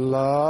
Love.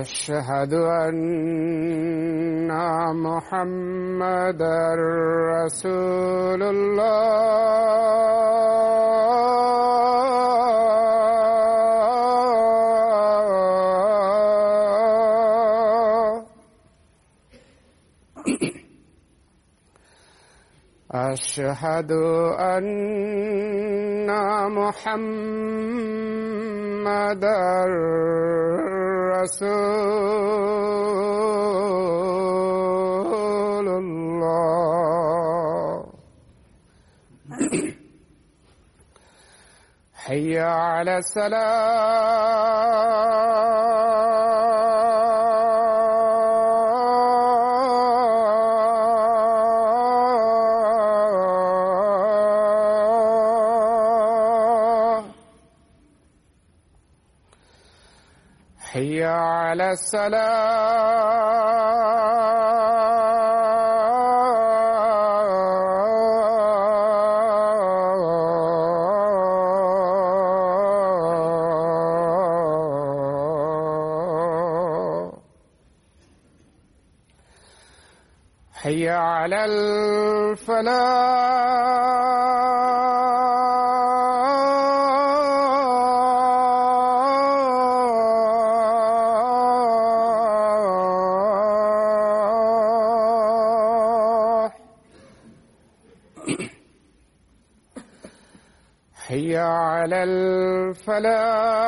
أشهد ان محمدا رسول الله اشهد ان محمدا رسول الله حي على السلام السلام حي على الفلاح الفلاح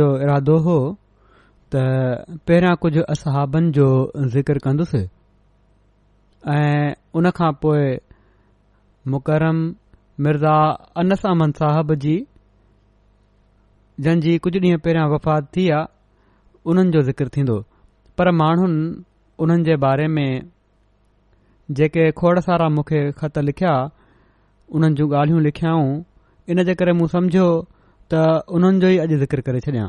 इरादो त पहिरियां कुझु असहाबनि जो ज़िक्र कंदुसि ऐं उन खां पोइ मुकरम मिर्ज़ा अनस अमन साहब जी जंहिंजी कुझु ॾींहं पहिरियां वफ़ात थी आहे उन्हनि जो थींदो पर माण्हुनि उन्हनि जे बारे में जेके खोड़ सारा मूंखे ख़त लिखिया उन्हनि जूं ॻाल्हियूं लिखियाऊं इन जे करे मूं सम्झो त उन्हनि जो ई अॼु ज़िक्र करे छॾियां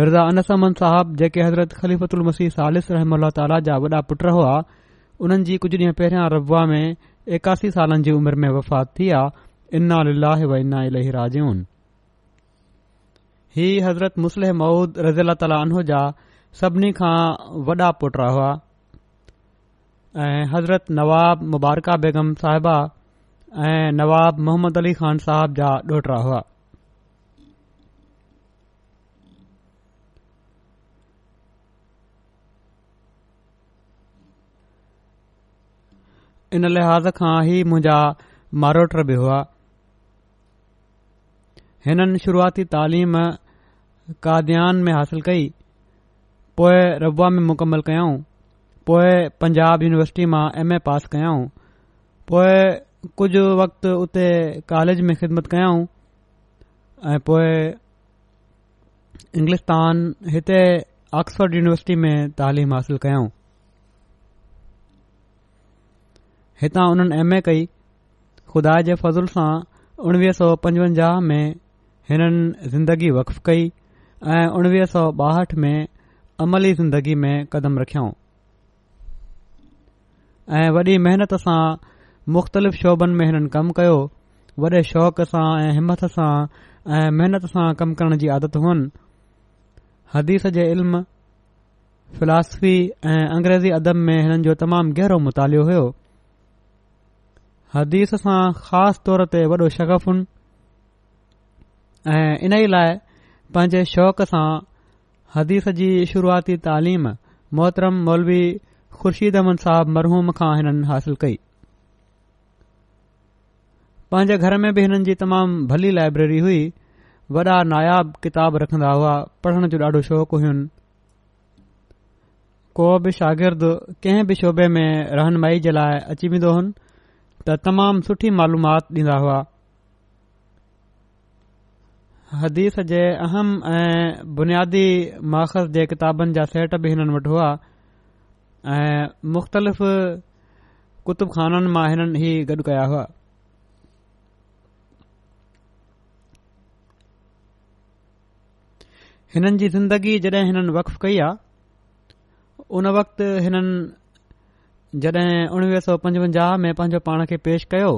मिर्ज़ा अनस अमन साहब जेके हज़रत मसीह सालिस रहम ताला जा वॾा पुट हुआ उन्हनि जी कुझु ॾींहं पहिरियां रबा में एकासी सालनि जी उमिरि में वफ़ात थी आहे इना इना लाह व इलाही राजून ही हज़रत मुसलह मऊद रज़ी अला ताला ताल जा सभिनी खां वॾा पुट हुआ ऐं हज़रत नवाब मुबारका बेगम साहिबा ऐं नवाब मोहम्मद अली ख़ान साहब जा ॾोहिटा हुआ इन लिहाज़ खां ई मुंहिंजा मारोटर बि हुआ हिननि शुरूआती तालीम काद्यान में हासिल कई पोइ रबा में मुकमल कयां पोइ पंजाब युनिवर्सिटी मां ए पास कयाऊं पोएं कुझु वक़्तु उते कॉलेज में ख़िदमत कयाऊं ऐं पोइ इंग्लिश तान हिते ऑक्सफड यूनिवर्सिटी में तालीम हासिलु कयऊं हितां उन्हनि ए कई ख़ुदा जे फज़ुल सां उणिवीह सौ पंजवंजाह में हिननि ज़िंदगी वक्फ़ कई ऐं उणिवीह सौ ॿाहठि में अमली ज़िंदगी में कदम रखियाऊं ऐं वॾी महिनत सां मुख़्तलिफ़ शोबनि में हिननि कमु कयो वॾे शौक़ सां ऐं हिमत सां ऐं महिनत सां कमु करण जी आदत हुअनि हदीस जे इल्म फिलासफ़ी ऐं अंग्रेज़ी अदब में हिननि जो तमामु गहरो मुतालियो हुयो हदीस सां ख़ासि तौर ते वॾो शक़फ़ हुन ऐं इन ई लाइ पंहिंजे शौक़ सां हदीस जी शुरूआती तालीम मोहतरम मौलवी खुर्शीद अहमद साहब मरहूम खां हिननि हासिल कई पंहिंजे घर में बि हिननि जी तमामु भली लाइब्रेरी हुई वॾा नायाब किताब रखंदा हुआ पढ़ण जो ॾाढो शौक़ु हु शागिर्दु कंहिं बि शोबे में रहनुमाई जे लाइ अची वेंदो हुन त तमामु सुठी मालूमात ॾींदा हुआ हदीस जे अहम ऐं बुनियादी माख़ज़ जे किताबनि जा सेट बि हिननि वटि हुआ ऐं मुख़्तलिफ़ कुतुब ख़ाननि मां हिननि ई गॾु कया हुआ हिननि जी ज़िंदगी जॾहिं हिननि वक़फ़ कई आहे उन वक़्त हिननि जड॒हिं उणिवीह सौ पंजवंजाह में पंहिंजो पाण खे पेश कयो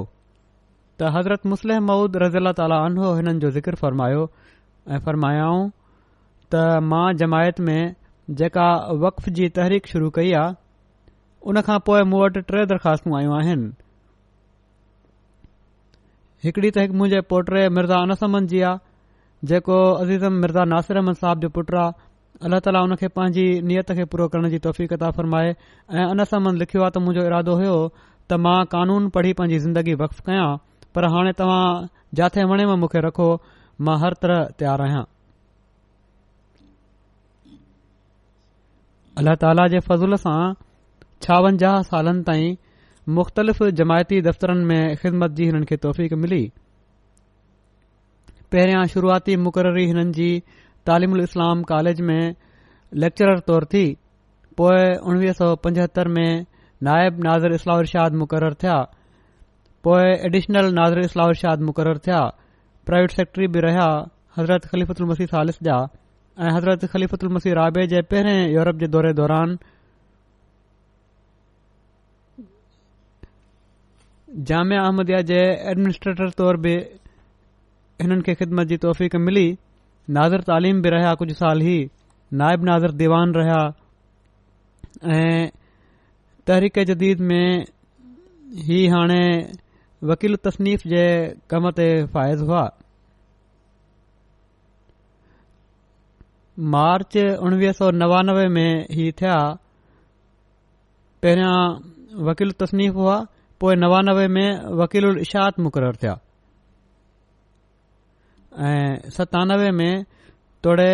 त हज़रत मुस्लिम मऊद रज़ी अला अनो हिननि जो ज़िक्र फरमायो ऐं फ़रमायाऊं त मां जमायत में जेका वक़फ़ जी शुरू कई आहे उन खां पोइ मूं वटि टे दरख़्वास्तूं आयूं आहिनि हिकड़ी त मुंहिंजे मिर्ज़ा अनसमन जी आहे जेको अज़ीज़म मिर्ज़ा नासिर अहमद साहब जो पुटु आहे अल्ला ताला उन खे पंहिंजी नीयत खे पूरो करण जी तौफ़ीक़ता फ़र्माए ऐं अन संम लिखियो आहे त मुंहिंजो इरादो हो त मां कानून पढ़ी पंहिंजी ज़िंदगी वक्फ कयां पर हाणे तव्हां जिथे वणेव मूंखे रखो मां हर तरह तयार आहियां अलल ताला जे फज़ूल सां छावंजाह सालनि ताईं मुख़्तलिफ़ जमायती दफ़्तरनि में ख़िदमत जी हिननि खे तौफ़ीक़ मिली पहिरियां शुरुआती मुक़ररी हिननि जी الاسلام इस्लाम कॉलेज में طور तौरु थी पोइ उणिवीह सौ पंजहतरि में नायब नाज़र इस्लाहरशाद मुक़ररु थिया पोइ एडिशनल नाज़ इस्लाहरशाद मुक़ररु थिया प्राइवेट सेक्टरी बि रहिया हज़रत ख़लीफ़ुत उलमसी सालिस जा ऐं हज़रत ख़लीफ़लमसी राभे जे पहिरें यूरोप जे दौरे दौरान जामिया अहमदिया जे एडमिनिस्ट्रेटर तौरु बि हिननि खे ख़िदमत जी तौफ़क़ मिली नादिर तालीम बि रहिया कुझु साल ई नाहे बि नाज़र दीवान रहिया ऐं तहरीक जदीद में ही हाणे वकील तसनीफ़ जे कम ते फ़ाइज़ हुआ मार्च उणिवीह सौ नवानवे में ई थिया पहिरियां वकील तस्नीफ़ हुआ पोइ नवानवे में वकील उलशात मुक़ररु थिया सतानवे में तोड़े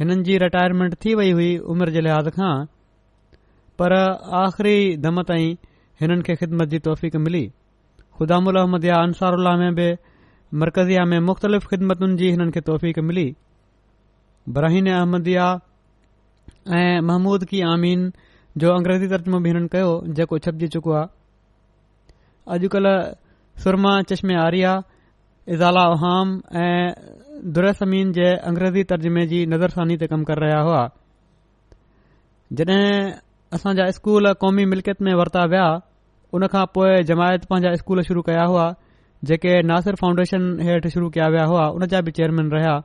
हिननि जी रिटायरमेंट थी वई हुई उमिरि जे लिहाज़ खां पर आख़िरी दम ताईं हिननि खे ख़िदमत जी तौफ़ीक़ मिली ख़ुदामुल अंसार उल्ला में बि मरकज़िया में मुख़्तलिफ़ ख़िदमतुनि जी हिननि खे तौफ़ीक़ मिली बराहीन अहमदियाह ऐं महमूद की आमीन जो अंग्रेज़ी तजमो बि हिननि कयो जेको छपजी चुको आहे अॼुकल्ह सरमा चश्मे आर्या इज़ाला उहाम ऐं दुरमीन जे अंग्रेज़ी तर्जुमे जी नज़रसानी ते कमु करे रहिया हुआ जॾहिं असांजा स्कूल क़ौमी मिल्कियत में वरिता विया उन खां पोइ जमायत पंहिंजा स्कूल शुरू कया हुआ जेके नासिर फाउंडेशन हेठि शुरू कया विया हुआ उन जा बि चेयरमैन रहिया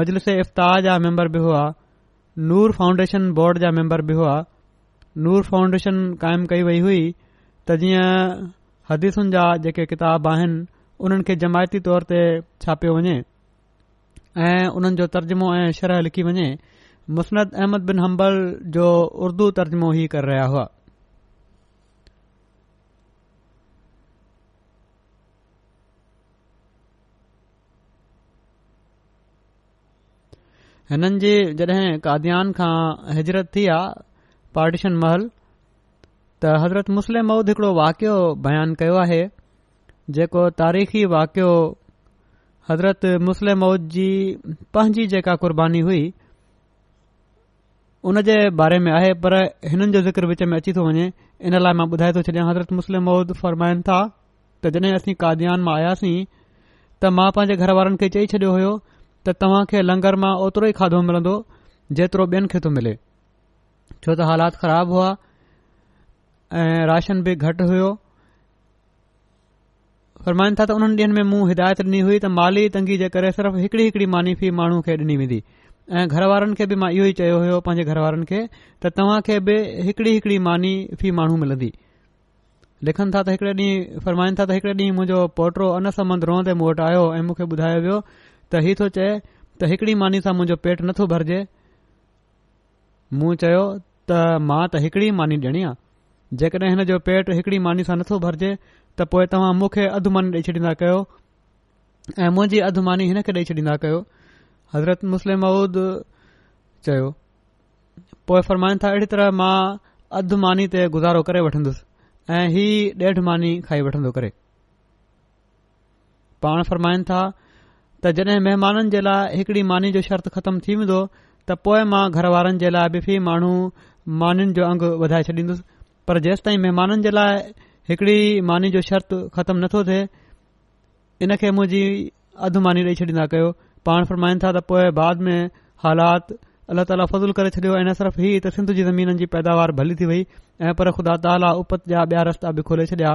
मजलिस इफ़्ताह जा मेंबर बि हुआ नूर फाउंडेशन बोर्ड जा मेंबर बि हुआ नूर फाउंडेशन क़ाइमु कई वई हुई त जीअं हदीसुनि जा जेके किताब आहिनि उन्हनि खे जमायती तौर ते छापियो वञे ऐं उन्हनि जो तर्जुमो ऐं शरह लिखी वञे मुस्नद अहमद बिन हम्बल जो उर्दू तर्जुमो ई करे रहिया हुआ हिननि जी जॾहिं कादयान खां हिजरत थी आहे पार्टीशन महल त हज़रत मुस्लिम मऊद हिकिड़ो वाक़ियो बयानु कयो आहे जेको तारीख़ी वाक़ियो हज़रत मुस्लिम मौद जी पंहिंजी जेका क़ुर्बानी हुई उन जे बारे में आहे पर हिननि जो ज़िक्र विच में अची थो वञे इन लाइ मां ॿुधाए थो छॾियां हज़रत मुस्लिम मौद फरमाइनि था त जॾहिं असीं काद्यान मां आयासीं त मां पंहिंजे घर वारनि खे चई छॾियो हुयो त तव्हां खे लंगर मां ओतिरो ई खाधो मिलंदो जेतिरो ॿियनि खे थो मिले छो त हालात ख़राब हुआ ऐं राशन बि घटि हुयो फरमाइनि था त उन्हनि ॾींहनि में मूं हिदायत ॾिनी हुई त माली तंगी जे करे सिर्फ़ हिकड़ी हिकड़ी मानी फ़ी माण्हू खे ॾिनी वेंदी ऐं घर वारनि खे बि मां इहो ई चयो हुयो पंहिंजे घर वारनि खे त तव्हां खे बि हिकड़ी हिकड़ी मानी फी माण्हू मिलंदी लिखनि था त हिकड़े ॾींहुं फरमाइनि था त हिकिड़े ॾींहुं मुंहिंजो पोटिरो अनसंब रोंदे मूं वटि आयो ऐं मूंखे ॿुधायो वियो त हीउ थो चए त हिकिड़ी मानी सां मुंहिंजो पेट नथो भरिजे मूं चयो त मां त हिकड़ी मानी ॾियणी आहे जेकॾहिं हिन जो पेट हिकिड़ी मानी सां नथो भरिजे त पोइ तव्हां मूंखे अधु मानी ॾेई छॾींदा कयो ऐं मुंहिंजी अधु मानी हिन खे ॾेई छॾींदा कयो हज़रत मुस्लिम माउद चयो पोइ फरमाइनि था अहिड़ी तरह मां अधु मानी ते गुज़ारो करे वठंदुसि ऐं हीउ ॾेढ मानी खाई वठंदो करे पाण फ़रमाइनि था त जॾहिं महिमाननि जे लाइ हिकड़ी मानी जो शर्त ख़तमु थी वेंदो त पोइ मां घर वारनि जे लाइ बि फी माण्हू मानियुनि जो अंगु वधाए छॾींदुसि पर जेसि ताईं महिमाननि जे लाइ हिकिड़ी मानी जो शर्त ख़तमु नथो थिए इन खे मुंहिंजी अधु मानी ॾेई छॾींदा कयो पाण फरमाईंदा त पोएं बाद में हालात अलाह ताला फज़ूल करे छॾियो ऐं सिर्फ़ ही त सिंधु जी ज़मीन जी पैदावार भली थी वई ऐं पर ख़ुदा ताला उपत जा ॿिया रस्ता बि खोले छॾिया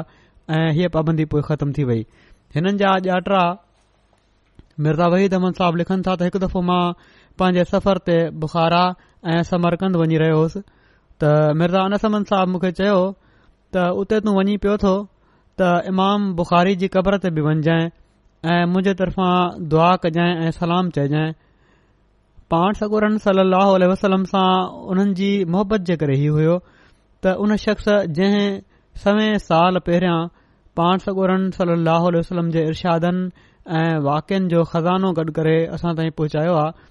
ऐं हीअ पाबंदी पोइ ख़तमु थी वई हिननि जा ॼातरा मिर्ज़ा वहीद दमन साहब लिखनि था त हिकु दफ़ो मां पंहिंजे सफ़र ते बुखारा आहे ऐं समर कंद वञी रहियो हुयुसि त मिर्ज़ा अनसमन साहब मूंखे चयो त उते तू वञी पियो थो त इमाम बुख़ारी जी क़बर ते बि वञजांइ ऐं मुंहिंजे तरफ़ां दुआ कजांइ ऐं सलाम चइजाइ पाण सगोरन सल अह वसलम सां उन्हनि जी मुहबत जे करे हीउ हुयो त उन शख़्स जंहिं सवें साल पहिरियां पाण सगुरनि सल अहल वसलम जे इरादनि ऐं वाक्यनि जो ख़ज़ानो गॾु करे असां ताईं पहुचायो आहे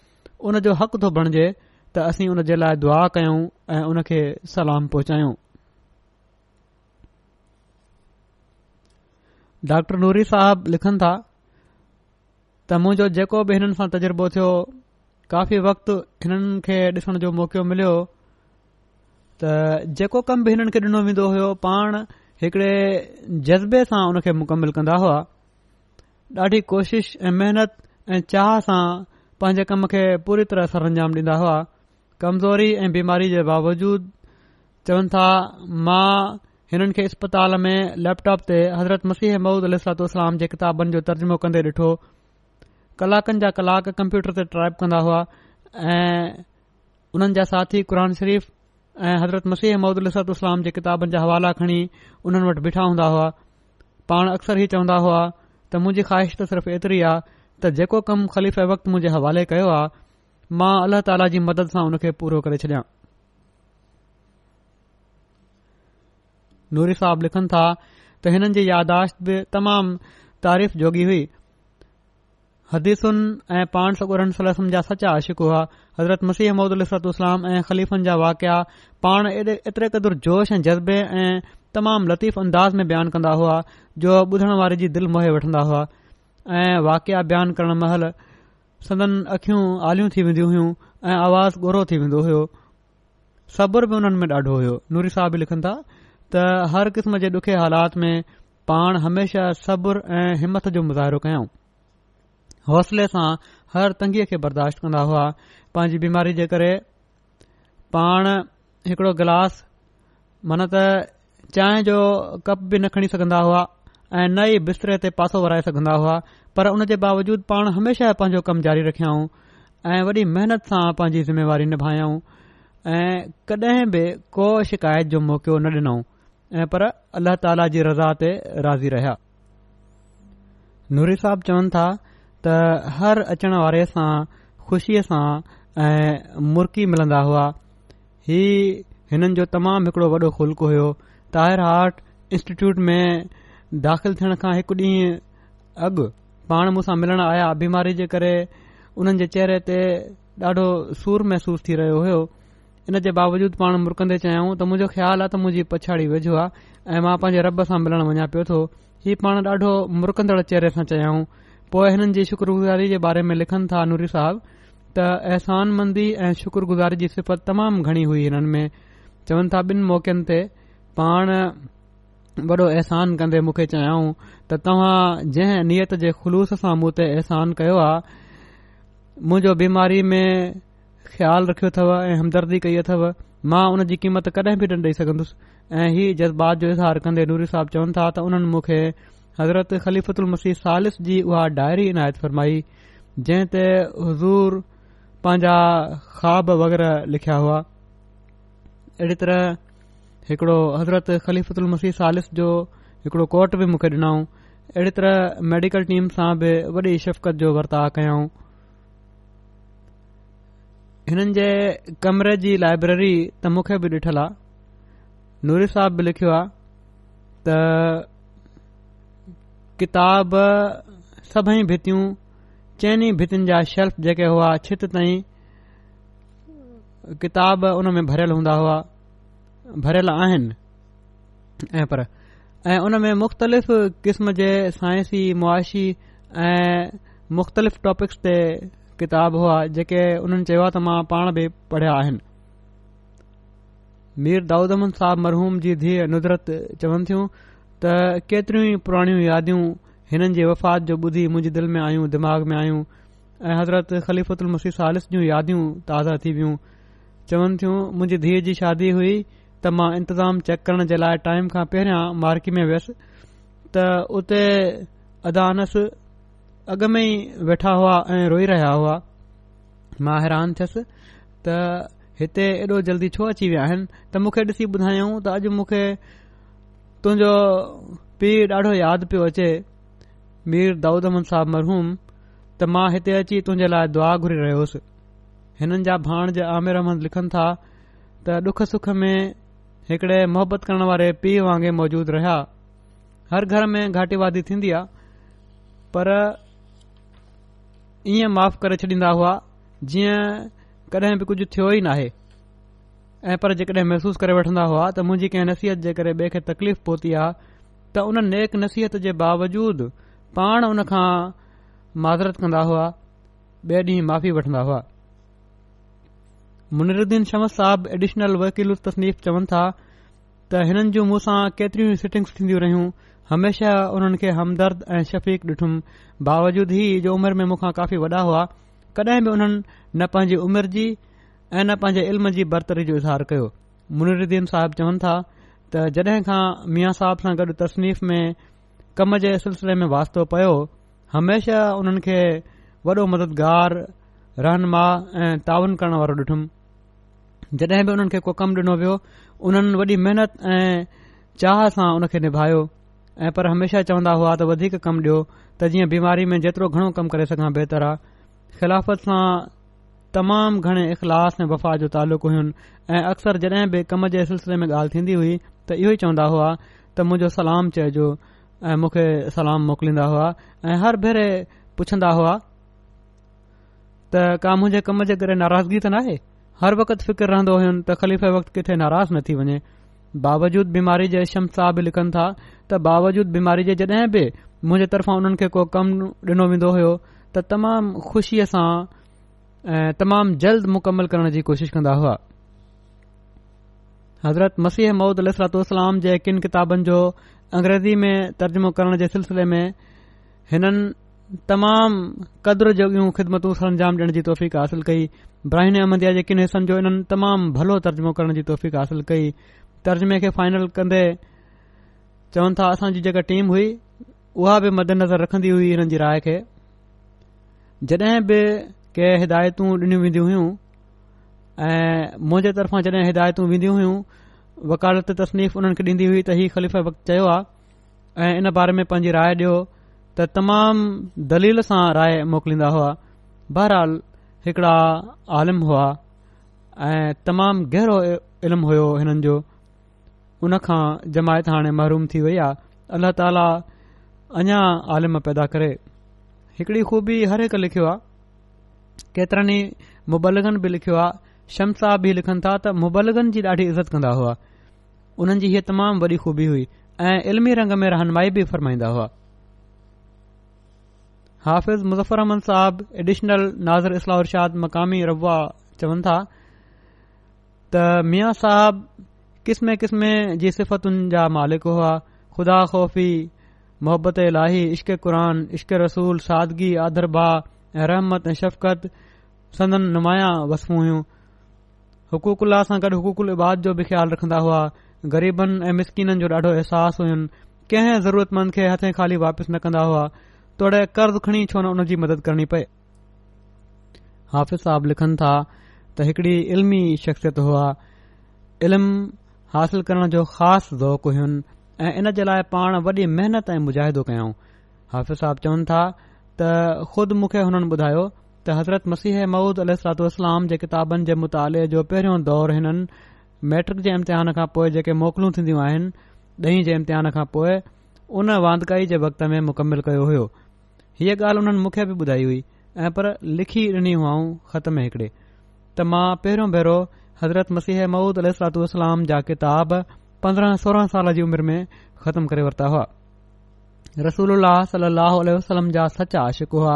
उन जो हक़ तो बणजे त असीं उन जे लाइ दुआ कयऊं ऐं उनखे सलाम पहुचायऊं डॉक्टर नूरी साहब लिखनि था त मुंहिंजो जेको बि हिननि सां तज़ुर्बो थियो काफ़ी वक़्तु हिननि खे ॾिसण जो मौको मिलियो त जेको कम बि हिननि खे ॾिनो वेंदो हुयो पाण हिकड़े जज़्बे सां उन खे मुकमल कंदा हुआ ॾाढी कोशिश ऐं महिनत ऐं चाह सां पंहिंजे कम खे पूरी तरह सर अंजाम डींदा हुआ कमज़ोरी ऐं बीमारी जे बावजूद चवनि था मां हिननि खे इस्पताल में लैपटॉप ते हज़रत मसीह ममूदलातलाम जे किताबनि जो तर्जुमो कंदे ॾिठो कलाकनि जा कलाक कम्प्यूटर ते टाइप कंदा हुआ ऐं उन्हनि जा साथी क़ुर शरीफ़ ऐं हज़रत मसीह ममूद उलाम जे किताबनि जा हवाला खणी उन्हनि वटि बीठा हूंदा हुआ पाण अक्सर ही चवंदा हुआ त मुंहिंजी ख़्वाहिश त सिर्फ़ एतरी आहे त जेको कमु ख़लीफ़ वक्त मुंजे हवाले कयो आहे मां अलाह ताला जी मदद सां उनखे पूरो करे छॾियां नूरी साहब लिखनि था त हिननि जी यादाश्त बि तमामु तारीफ़ जोगी हुई हदीसुनि ऐं पाण सा सचा आशिक़ हुआ हज़रत मसीह अहमद इस्लाम ऐं ख़लीफ़न जा वाकिया पाण ऐॾे एतिरे क़दुरु जोश ऐं जज़्बे ऐं तमामु लतीफ़ अंदाज़ में बयानु कंदा हुआ जो बुधण वारे जी दिल मोहे वठंदा हुआ ऐं वाकिया बयानु करण महल सदन अखियूं आलियूं थी वेंदियूं हुयूं ऐं आवाज़ गोरो थी वेंदो हुयो सब्र बि हुन में ॾाढो हुयो नूरी साहिब लिखनि था त हर क़िस्म जे ॾुखे हालात में पाण हमेशह सब्र ऐं हिमत जो मुज़ाहिरो कयूं हौसले सां हर तंगीअ खे बर्दाश्त कंदा हुआ पंहिंजी बीमारी जे करे पाण हिकिड़ो गिलास मन त चांहि जो कप बि न खणी सघंदा हुआ ऐं न ई बिस्तरे ते पासो वराए सघंदा हुआ पर उन जे बावजूद पाण हमेशह पंहिंजो कमु जारी रखियाऊं ऐं वॾी महिनत सां पंहिंजी ज़िमेवारी निभायाऊं ऐं कॾहिं बि को शिकायत जो मौको न ॾिनऊं ऐं पर अल्लाह ताला जी रज़ा ते राज़ी रहिया नूरी साहब चवनि था त हर अचणु वारे सां ख़ुशीअ सां ऐं मुर्की मिलंदा हुआ ही हिननि जो तमामु हिकिड़ो वॾो खुल्क हुयो ताहिर हाट इंस्टीट्यूट में दाख़िल थियण खां हिकु ॾींहु अॻु पाण मूंसां मिलण आया बीमारी जे करे हुननि जे चेहरे ते ॾाढो सूर महसूस थी रहियो हो इन जे बावजूद पाण मुरकंदे चयाऊं त मुंजो ख़्याल आहे त मुंहिंजी पछाड़ी वेझो आहे ऐ मां पंहिंजे रब सां मिलण वञा पियो थो हीउ पाण ॾाढो मुरकंदड़ चेहरे सां चयाऊं पोएं हिननि जी शुक्रगुज़ारी जे बारे में लिखनि था नूरी साहब त मंदी ऐं शुक्रगुज़ारी जी सिफ़त तमामु घणी हुई हिननि में चवनि था ॿिनि मौक़नि ते पाण वॾो अहसान कन्दे मूंखे चयाऊं त तव्हां जंहिं नियत जे ख़ुलूस सां मूं ते अहसान कयो आहे मुंहिंजो बीमारी में ख़्याल रखियो अथव ऐं हमदर्दी कई अथव मां उन जी क़ीमत कॾहिं बि न ॾेई सघन्दुसि ऐं ही जज़्बात जो इज़हार कंदे नूरी साहब चवनि था त हुननि मूंखे हज़रत मसीह सालिस जी उहा डायरी इनायत फरमाई जंहिं ते हज़ूर पंहिंजा ख़्वाब वग़ैरह लिखिया हुआ अहिड़ी तरह हिकिड़ो हज़रत ख़लीफ़त मसीह सालिस जो हिकड़ो कोट बि मूंखे ॾिनऊं अहिड़ी तरह मेडिकल टीम सां बि वॾी शफ़क़त जो वर्ताउ कयाऊं हिननि जे कमरे जी लाइब्रेरी त मूंखे बि ॾिठल आहे नूरी साहब बि लिखियो आहे त किताब सभई भितियूं चइनि भितिनि जा शेल्फ जेके हुआ छित ताईं किताब उन में भरियल हूंदा हुआ भरियल आहिनि ऐं पर ऐं उन में मुख़्तलिफ़ क़िस्म जे सांइंसी मुआशी ऐं मुख़्तलिफ़ टॉपिक्स ते किताब हुआ जेके उन्हनि चयो आहे त मां पाण बि पढ़िया आहिनि मीर दाऊद अमद साहब मरहूम जी धीअ नुदरत चवनि थियूं त केतिरियूं ई पुराणियूं यादियूं हिननि जे वफ़ात जो ॿुधी मुंहिंजी दिलि में आयूं दिमाग़ में आयूं ऐं हज़रत ख़लीफ़ल मुशीफ़ सालिस जूं यादियूं ताज़ा थी वियूं चवनि थियूं मुंहिंजी धीअ जी शादी हुई त मां इंतज़ाम चेक करण जे लाइ टाइम खां पहिरियां मार्की में वियसि त उते अदानस अॻु में ई वेठा हुआ ऐं रोई रहिया हुआ मां हैरान थियसि त हिते एॾो जल्दी छो अची विया आहिनि त मूंखे ॾिसी ॿुधायऊं त अॼु मूंखे तुंहिंजो पीउ ॾाढो यादि पियो अचे मीर दाऊद अहमद साहब मरहूम त मां हिते अची तुंहिंजे लाइ दुआ घुरी रहियोसि हिननि जा भाण जा आमिर अहमद लिखनि था त ॾुख सुख में हिकड़े मोहबत करण वारे पीउ वांगुरु मौजूदु रहिया हर घर में घाटीवादी थींदी आहे पर इएं माफ़ करे छॾींदा हुआ जीअं कॾहिं बि कुझु थियो ई नाहे ऐं पर जेकॾहिं महसूस करे वठंदा हुआ त मुंहिंजी कंहिं नसीहत जे करे ॿिए खे तकलीफ़ पहुती आहे त उन नेक नसीहत जे बावजूद पाण उन खां माज़रत कंदा हुआ ॿिए ॾींह माफ़ी वठंदा हुआ मुनीरुद्दीन शमस साहब एडिशनल वकील तसनीफ़ चवनि था त हिननि जूं मूंसां केतरीयूं सिटिंग्स थींदियूं रहियूं हमेशा उन्हनि खे हमदर्द ऐं शफ़ीक ॾिठुमि बावजूद ही जो उमिरि में मूंखा काफ़ी वॾा हुआ कड॒हिं बि उन्हनि न पंहिंजी उमिरि जी ऐ न पंहिंजे इल्म जी बरतरी जो इज़ार कयो मुनरुदीन साहिब चवनि था त जड॒हिं खां मिया साहब सां गॾु तसनीफ़ में कम जे सिलसिले में वास्तो पयो हमेशा उन्हनि खे वॾो मददगार रहनुमा ऐं तावन करण वारो ॾिठुम जड॒हिं बि उन्हनि खे कोकम ॾिनो वियो उन्हनि वॾी महनत ऐं चाह सां उन खे निभायो ऐं पर हमेशा चवंदा हुआ त वधीक कमु ॾियो त जीअं बीमारी में जेतिरो घणो कमु करे सघां बेहतर आहे ख़िलाफ़त सां तमामु घणे इख़लास ऐं वफ़ा जो तालुक़ु हुइनि ऐं अक्सर जॾहिं बि कम जे सिलसिले में ॻाल्हि थीन्दी हुई त इहो ई चवंदा हुआ त मुंहिंजो सलाम चइजो ऐं मूंखे सलाम मोकिलींदा हुआ ऐं हर भेरे पुछंदा हुआ त का मुंहिंजे कम जे करे नाराज़गी त नाहे हर वक़्त फिकर रहंदो हुयुनि त खलीफ़े वक़्तु किथे नाराज़ न थी वञे बावजूद बीमारी जे शमसा बि लिखन था त बावजूद बीमारी जे जडे॒ बि मुंहिंजे तरफ़ां हुननि खे को कम डि॒नो वेंदो हो त तमाम ख़ुशीअ सां तमामु जल्द मुकमल करण जी कोशिशि कंदा हुआ हज़रत मसीह महूद अल जे किनि किताबनि जो अंग्रेज़ी में तर्जमो करण जे सिलसिले में हिननि तमामु कदुरु जगदमतू संजाम डि॒ण जी तौफ़ीक़ हासिल कई ब्राहिन अहमदया जे किन हिस्सनि जो हिननि तमामु भलो तर्जुमो करण जी तौफ़ीक़ हासिल कई तर्जुमे खे फाइनल कंदे चवनि था असांजी जेका टीम हुई उहा बि मदनजर रखंदी हुई हिननि जी राय खे जॾहिं बि के हिदायतू ॾिनियूं वेंदी हुयूं ऐं मुंहिंजे तर्फ़ां जॾहिं हिदायतूं वेंदियूं हुयूं वकालत तस्नीफ़ उन्हनि खे ॾींदी हुई त इहो ख़लीफ़ वक्त चयो आहे ऐं इन बारे में पंहिंजी राय ॾियो त तमामु दलील सां राय मोकिलींदा हुआ बहरहाल हिकड़ा आलिम हुआ ऐं तमामु गहरो इल्मु हुयो हिननि जो उन खां जमायत हाणे महरूम थी वई आहे अल्ला ताला अञा आलिम पैदा करे हिकड़ी ख़ूबी हर हिकु लिखियो आहे केतिरनि ई मुबलगन बि लिखियो आहे शमसा साहब बि लिखनि था त मुबलगनि जी ॾाढी इज़त कंदा हुआ हुननि जी हीअ तमामु वॾी खूबी हुई ऐं इल्मी रंग में रहनमाई बि फरमाईंदा हुआ हाफिज़ मुज़र अहमद साहब एडिशनल नाज़र इस्लाह उरशाद मक़ामी रबा चवनि था त मिया साहब किस्म किस्म जी सिफ़तुनि जा मालिक हुआ खुदा खौफ़ी मोहबत इलाही इश्क क़ुरान इश्क रसूल सादगी आदर बा ऐं रहमत ऐं शफ़क़त संदन नुमाया वसमू हुयूं हुकूक उल्ला सां गॾु हुकूकल इबाद जो बि ख़्यालु रखंदा हुआ ग़रीबनि ऐं मिसकिननि जो ॾाढो अहसासु हुयुनि कंहिं ज़रूरतमंद खे हथे खाली वापसि न कंदा हुआ तोड़े कर्ज़ु खणी छो न जी मदद करणी पए हाफिज़ साहब लिखनि था त हिकड़ी इल्मी शख़्सियत हुआ इल्मु हासिल करण जो ख़ासि ज़ौक़ हुइनि ऐं इन जे लाइ पाण वॾी महनत ऐं मुजाहिदो कयाऊं हाफ़िज़ साहब चवनि था त ख़ुदि मूंखे हुननि ॿुधायो त हज़रत मसीह महुूद अलूसलाम जे किताबनि जे मुताले जो पहिरियों दौर हिननि मैट्रिक जे इम्तिहान खां पोइ जेके मोकिलियूं थींदियूं आहिनि ॾहीं जे इम्तिहान खां पोइ उन वांधकाई जे वक़्त में मुकमिल कयो हो हीअ ॻाल्हि हुननि मूंखे बि ॿुधाई हुई ऐं पर लिखी ॾिनी हुआऊं ख़तम हिकड़े त मां पहिरियों भेरो हज़रत मसीह महूद अल सलातू वसलाम जा किताब पंद्रहं सोरहं साल जी उमिरि में ख़तमु करे वरिता हुआ रसूल सलह वलम जा सचा आशिकु हुआ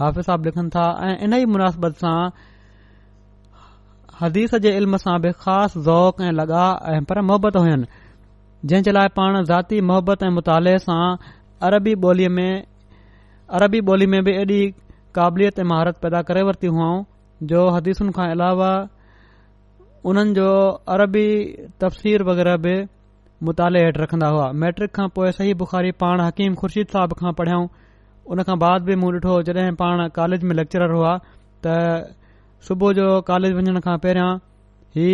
हाफ़िज़ साहब लिखनि था ऐं इन ई मुनासिबत सां हदीस जे इल्म सां बि ख़ासि ज़ौक़ ऐं लॻा ऐं पर मोहबत हुयु जंहिं जे लाइ पाण ज़ाती मोहबत ऐं मुताले सां अरबी में अरबी ॿोली में बि ऐॾी क़ाबिलियत ऐं महारत पैदा करे वरितियूं हुआ जो हदीसुनि खां अलावा उन्हनि जो अरबी तफ़सीर वग़ैरह बि मुताले हेठि रखंदा हुआ मैट्रिक खां पोइ सही बुखारी पाण हकीम खुर्शीद साहिब खां पढ़ियाऊं उन खां बाद बि मूं ॾिठो जॾहिं पाण कॉलेज में लेक्चर हुआ त सुबुह जो कॉलेज वञण खां पहिरियां ही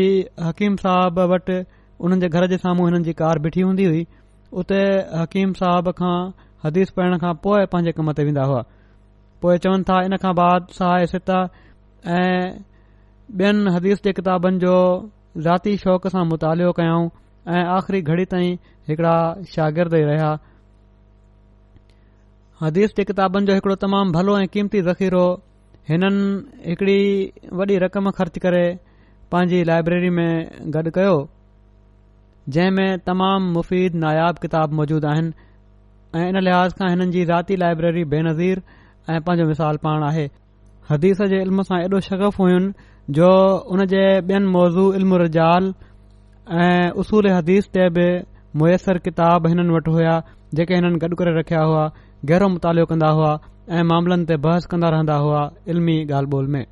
हकीम साहबु वटि हुननि जे घर जे साम्हूं हिननि जी कार बीठी हूंदी हुई उते हकीम साहब खां हदीस पढ़ण खां पोइ पंहिंजे कम ते वेंदा हुआ पोइ चवनि था इन खां बाद सहाय सिता ऐं ॿियनि हदीस जे किताबनि जो ज़ाती शौक़ सां मुतालो कयऊं ऐं आख़िरी घड़ी ताईं हिकड़ा शागिर्द ई रहिया हदीस जे किताबनि जो हिकड़ो तमामु भलो ऐं क़ीमती ज़ख़ीरो हो हिननि हिकड़ी वॾी रक़म ख़र्च करे पांजी लाइब्रेरी में गॾु कयो जंहिं में तमामु मुफ़ीद नायाब किताब मौजूद आहिनि ऐं इन लिहाज़ खां हिननि जी ज़ाती लाइब्रेरी बेनज़ीर ऐं पंहिंजो मिसाल पाण आहे हदीस जे इल्म सां ऐॾो शगफ़ हुयुनि जो उन जे ॿियनि मौज़ू इल्म रजाल ऐं उसूल हदीस ते बि मुयसरु किताब हिननि वटि हुया जेके हिननि गॾु करे रखिया हुआ गहरो मुतालो कंदा हुआ ऐं मामलनि ते बहस कंदा रहंदा हुआ इल्मी ॻाल्हि ॿोल में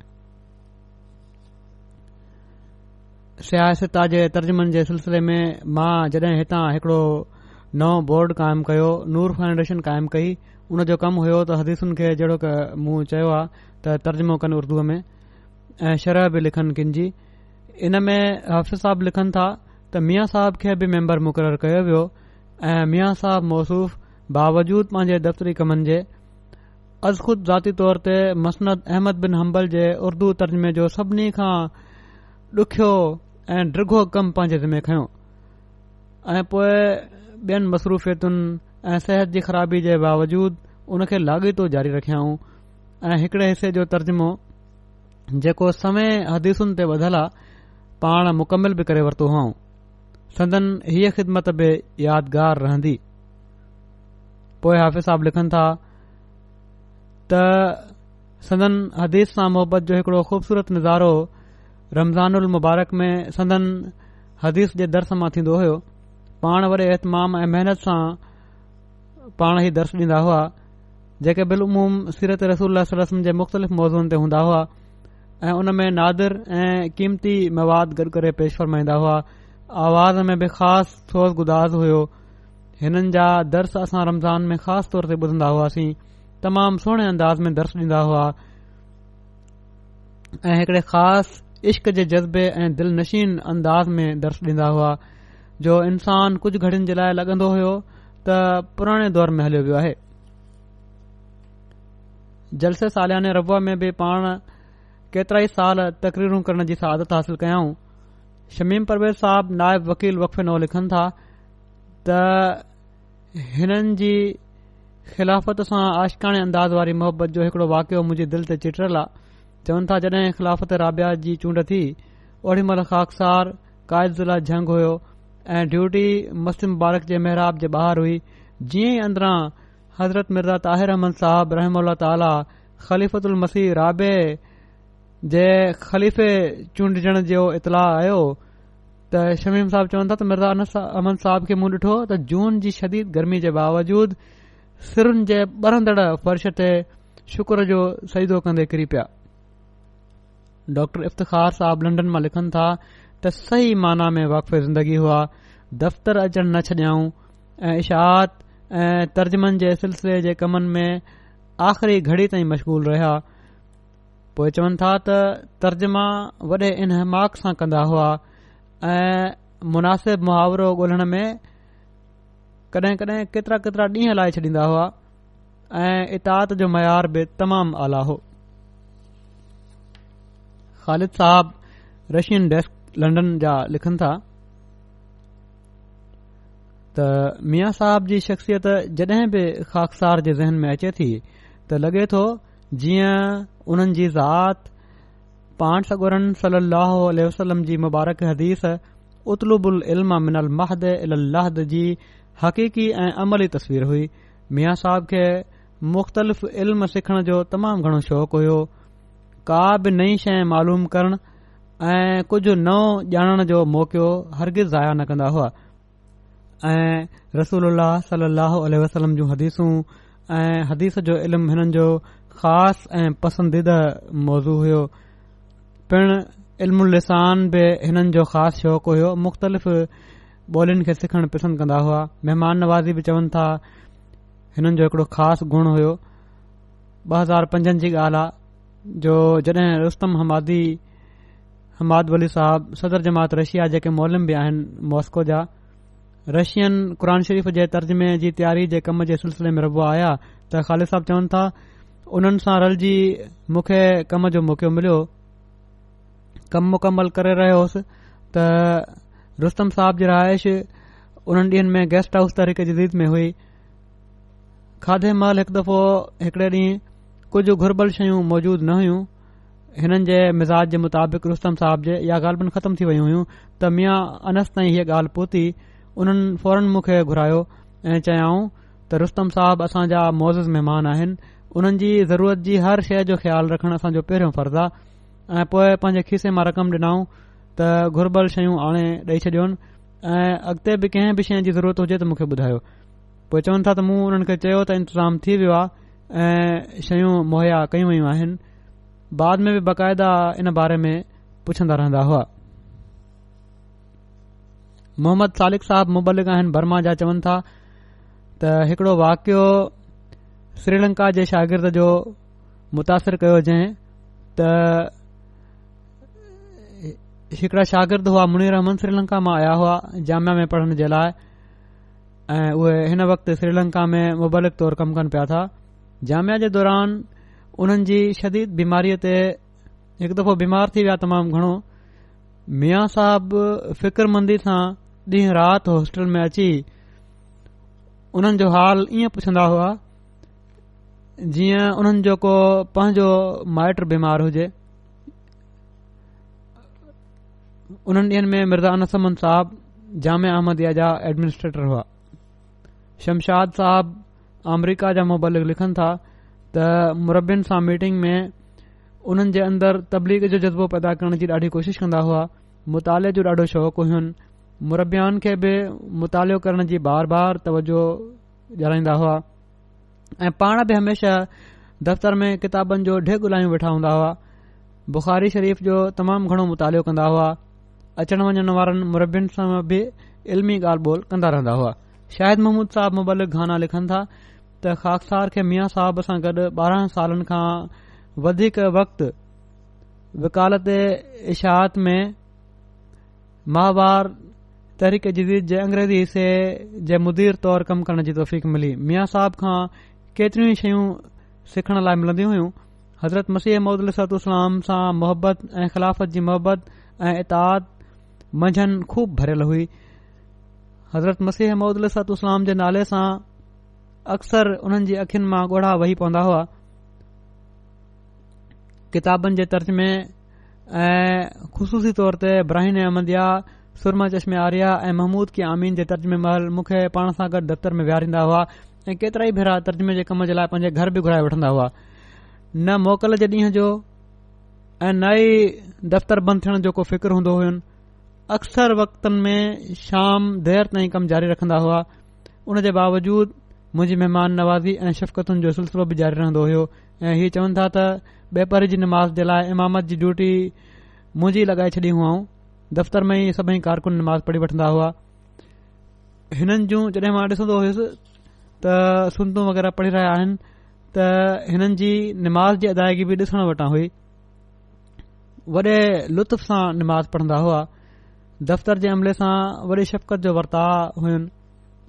सियासता जे तर्जुमनि जे सिलसिले में मां जॾहिं हितां हिकिड़ो नओ बोर्ड क़ाइमु कयो नूर फाउंडेशन क़ाइमु कई उन जो कमु हुयो त हदीसुनि खे जहिड़ो क मूं चयो आहे त तर्जुमो कनि उर्दूअ में ऐं शरह बि लिखनि किनि जी इन में हाफ़िज़ साहिब लिखनि था त मियाँ साहब खे बि मैम्बर मुक़ररु कयो वियो ऐं मियाँ साहब मौसूफ़ बावजूद पंहिंजे दफ़्तरी कमनि जे अज़ ख़ुदि ज़ाती तौर ते मसनद अहमद बिन हम्बल जे उर्दू तर्जुमे जो सभिनी खां ॾुखियो ऐं ड्रिघो कम पंहिंजे जिमे खयो ऐं पोएं ॿियनि मसरूफ़तुनि ऐं सिहत जी ख़राबी जे बावजूद उन खे लाॻीतो जारी रखियाऊं ऐं हिकड़े हिसे जो तर्जुमो जेको समय हदीसुनि ते ॿधलु आहे पाण मुकमिल बि करे वरितो हुआ सदन ही ख़िदमत बि यादगार रहंदी पोए हाफ़िज़ साहब लिखनि था त सदन हदीस सां मुहबत जो हिकड़ो खूबसूरत नज़ारो रमज़ान मुबारक में सदन हदीस जे दर्स मां थींदो हो पाण वरी ऐतमाम ऐं महनत सां पाण ई दर्श डींदा हुआ जेके बिल्मूम सीरत रसूल जे मुख़्तलिफ़ मौज़ुनि ते हूंदा हुआ ऐं उन में नादिर ऐं क़ीमती मवाद गॾु करे पेश फरमाईंदा हुआ आवाज़ में बि ख़ासि सोसगुदास हुयो हिननि जा दर्श असां रमज़ान में ख़ासि तौर ते ॿुधंदा हुआसीं तमामु सुहिणे अंदाज़ में दर्स ॾींदा हुआ ऐं हिकड़े ख़ासि इश्क जे जज़्बे ऐं नशीन अंदाज़ में दर्स ॾींदा हुआ जो इंसान कुझु घड़ियुनि जे लाइ लॻंदो हुयो त पुराणे दौर में हलियो वियो आहे जलसे सालियाने रब में बि पाण केतिरा ई साल तकरीर करण जी सहादत हासिल कयाऊं शमीम परवेज़ साहब नायब वकील वक़ नओं लिखनि था त हिननि जी ख़िलाफ़त सां आशकाणे अंदाज़ वारी मोहबत जो हिकड़ो वाकियो मुंहिंजे दिलि ते चिट्रियल आहे चवनि था जड॒हिं ख़िलाफ़त राबिया जी चूंड थी ओड़ी महिल ख़ागसार काइदिला जंग हुयो ऐं ड्यूटी मसलिम बारक जे महराब जे बहार हुई जीअं ई अंदरां हज़रत मिर्ज़ा ताहिर अहमद साहब रहमल ताली ख़लीफ़त उल मसीह राबे जे ख़लीफ़े चूंडजण जो इतला आयो त शमीम साहब चवनि था त मिर्ज़ा अमन साहब खे मूं ॾिठो त जून जी शदीद गर्मी जे बावजूद सिरुनि जे बरंदड़ फ़र्श ते शुक्र जो सईदो कन्दे किरी पिया डॉर इफ़्तख़ार साहिब लंडन मां लिखनि था त सही माना में ज़िंदगी हुआ दफ़्तर अचणु न छॾयाऊं ऐं इशाहत ऐं तर्जुमनि जे सिलसिले जे कमनि में आख़िरी घड़ी ताईं मशग़ल रहिया पोइ चवनि था त तर्जमा वॾे इनहमाक सां कंदा हुआ ऐं मुनासिब मुहावरो ॻोल्हण में कॾहिं कॾहिं केतिरा केतिरा ॾींहं लाहे छॾींदा हुआ ऐं इताद जो मयार बि तमामु आला हो ख़ालिद साहब रशियन डेस्क लंडन जा लिखनि था त मिया साहब जी शख़्सियत जड॒हिं बि ख़ाकसार जे ज़हन में अचे थी तो जीअं उन्हनि जी ज़ात पाण सगुरन सल अह वसलम जी मुबारक हदीस उतलूब उल मिनल महद इलाहद जी हक़ीक़ी ऐं अमली तस्वीर हुई मिया साहब खे मुख़्तलिफ़ इल्म सिखण जो तमामु घणो शौक़ु हुयो का बि नई शइ मालूम करण ऐं कुझु नओं ॼाणण जो मौक़ो हरगिज़ ज़ाया न कन्दा हुआ ऐं रसूल उल्ह सलाह वसलम जूं हदीसूं ऐं हदीस जो इल्मु हिननि जो ख़ासि ऐं पसंदीदा मौज़ू हुयो पिण लिसान बि हिननि जो ख़ासि शौक़ु हुयो मुख़्तलिफ़ बोलियुनि खे सिखण पसंद कंदा हुआ महिमान नवाज़ी बि चवनि था हिननि जो हिकड़ो ख़ासि गुण हुयो ब हज़ार पंजनि जी ॻाल्हि आहे जो जड॒हिं रुस्तम हमादी हमाद वली साहब सदर जमात रशिया जेके मोलम बि आहिनि मॉस्को जा रशियन क़ुर शरीफ़ जे तर्जुमे जी तयारी जे कम जे सिलसिले में रबो आया त ख़ालिद साहब चवनि था उन्हनि सां रलिजी मूंखे कम जो मौको मिलियो कमु मुकमल करे रहियोसि त रुस्तम साहब जी रहाइश हुननि ॾींहनि में गेस्ट हाउस तरीक़े जी रिद में हुई खाधे महल हिकु दफ़ो हिकड़े ॾींहुं कुझ घुर्बल शयूं मौजूद न हुयूं हिननि जे मिज़ाज जे मुताबिक़ रुस्तम साहब जे इहा ॻाल्हि बि ख़तम थी वयूं हुयूं त मिया अनस ताईं हीअ ॻाल्हि पहुती उन्हनि फौरन मुखे घुरायो ऐं चयाऊं त रुस्तम साहब असां जा मौज महिमान आइन उन्हनि जी ज़रूरत जी हर शइ जो ख़्यालु रखण असांजो पहिरियों फर्ज़ु आहे ऐं पोइ पंहिंजे खीसे मां रक़म ॾिनाऊं त घुर्बल शयूं हाणे ॾेई छॾियो ऐं अॻिते बि कंहिं बि शइ जी ज़रूरत हुजे त मूंखे ॿुधायो पोइ चवनि था त मूं उन्हनि खे चयो त इंतज़ाम थी वियो आहे ऐं शयूं मुहैया कयूं वेयूं आहिनि बाद में बि बाक़ायदा इन बारे में पुछंदा रहंदा हुआ मोहम्मद सालिक साहब मुबलिक आहिनि बर्मा जा चवनि था त हिकड़ो वाकियो श्रीलंका जे शागिर्द जो मुतासिर कयो जंहिं त हिकिड़ा शागिर्द हुआ मुनिर रहमन श्रीलंका मां आया हुआ जामिया में पढ़ण जे लाइ ऐं उहे हिन वक़्ति श्रीलंका में मुबालिक तौर कम कनि पिया था जामिया जे दौरान उन्हनि जी शदीद बीमारीअ ते हिकु दफ़ो बीमार थी विया तमामु घणो मिया साहब फिक्रमंदी सां ॾींहुं राति हॉस्टल में अची उन्हनि जो हाल ईअं पुछंदा हुआ जीअं उन्हनि जो को पंहिंजो माइट बीमार हुजे उन्हनि ॾींहनि में मिर्ज़ा सम्मन साहिब जामि अहमदिया जा एडमिनिस्ट्रेटर हुआ शमशाद साहब अमरीका जा मुबालिक लिखनि था त मुरबनि सां मीटिंग में उन्हनि जे अंदरि तबलीग जो जज़्बो पैदा करण जी ॾाढी कोशिश कंदा हुआ मुताले जो ॾाढो शौक़ु हुयूं मुरबियान खे बि मुतालो करण जी बार बार तवजो ॼाणाईंदा हुआ ऐं पाण बि हमेशा दफ़्तर में किताबनि जो ढेघलायूं वेठा हूंदा हुआ बुखारी शरीफ़ जो तमामु घणो मुतालो कंदा हुआ अचण वञणु वारनि मुरबनि सां बि इल्मी ॻाल्हि ॿोल कंदा रहंदा हुआ शाहिद मोहम्मद साहब मुबलिक गाना लिखनि था त ख़ास खे मिया साहब सां गॾु ॿारहनि सालनि खां वधीक वक़्तकालत इशिहत में माहवार तहरीक जदीद जे अंग्रेज़ी हिसे जे मुदीर तौर कम करण जी तफ़ीक मिली मिया साहब खां केतरियूं ई शयूं सिखण लाइ मिलन्दी हुयूं हज़रत मसीह महमदल इस्लाम सां मोहबत ऐं ख़िलाफ़त जी मोहबत ऐं इताद मंझंदि खूब भरियल हुई हज़रत मसीह सतु इस्लाम जे नाले सां अक्सर उन्हनि जी अखियुनि मां ॻोढ़ा वेही पवंदा हुआ किताबनि जे तर्ज़मे ऐं ख़सूसी तौर ते ब्राहिन अहमदयाह सुरमा चश्मे आर्या ऐं महमूद की आमीन जे तर्जमे महल मूंखे पाण सां गॾु दफ़्तर में विहारींदा हुआ ऐं केतिरा ई भेरा तर्जुमे जे कम जे लाइ पंहिंजे घर बि घुराए वठंदा हुआ न मोकल जे ॾींहं जो ऐं न ई दफ़्तर बंदि थियण जो को फ़िक्र हूंदो हुयुमि अक्सर वक़्तनि में शाम देर ताईं कमु जारी रखन्दा हुआ उन जे बावजूद मुंहिंजी महिमान नवाज़ी ऐं शिफ़क़तुनि जो सिलसिलो बि जारी रहंदो हो ऐं इहे चवनि था त बेपर जी नमाज़ जे लाइ इमामत जी ड्यूटी मुंझी लॻाए छॾी हुआ दफ़्तर में ई सभई कारकुन नमाज़ पढ़ी वठंदा हुआ हिननि जूं जड॒हिं मां ॾिसंदो हुयुसि त सुंदू वग़ैरह पढ़ी रहिया आहिनि त हिननि जी निमाज़ जी अदायगी बि ॾिसण वटां हुई वॾे लुत्फ़ सां निमाज़ पढ़ंदा हुआ दफ़्तर जे अमले सां वॾी शफ़क़त जो वर्ताउ हुयुनि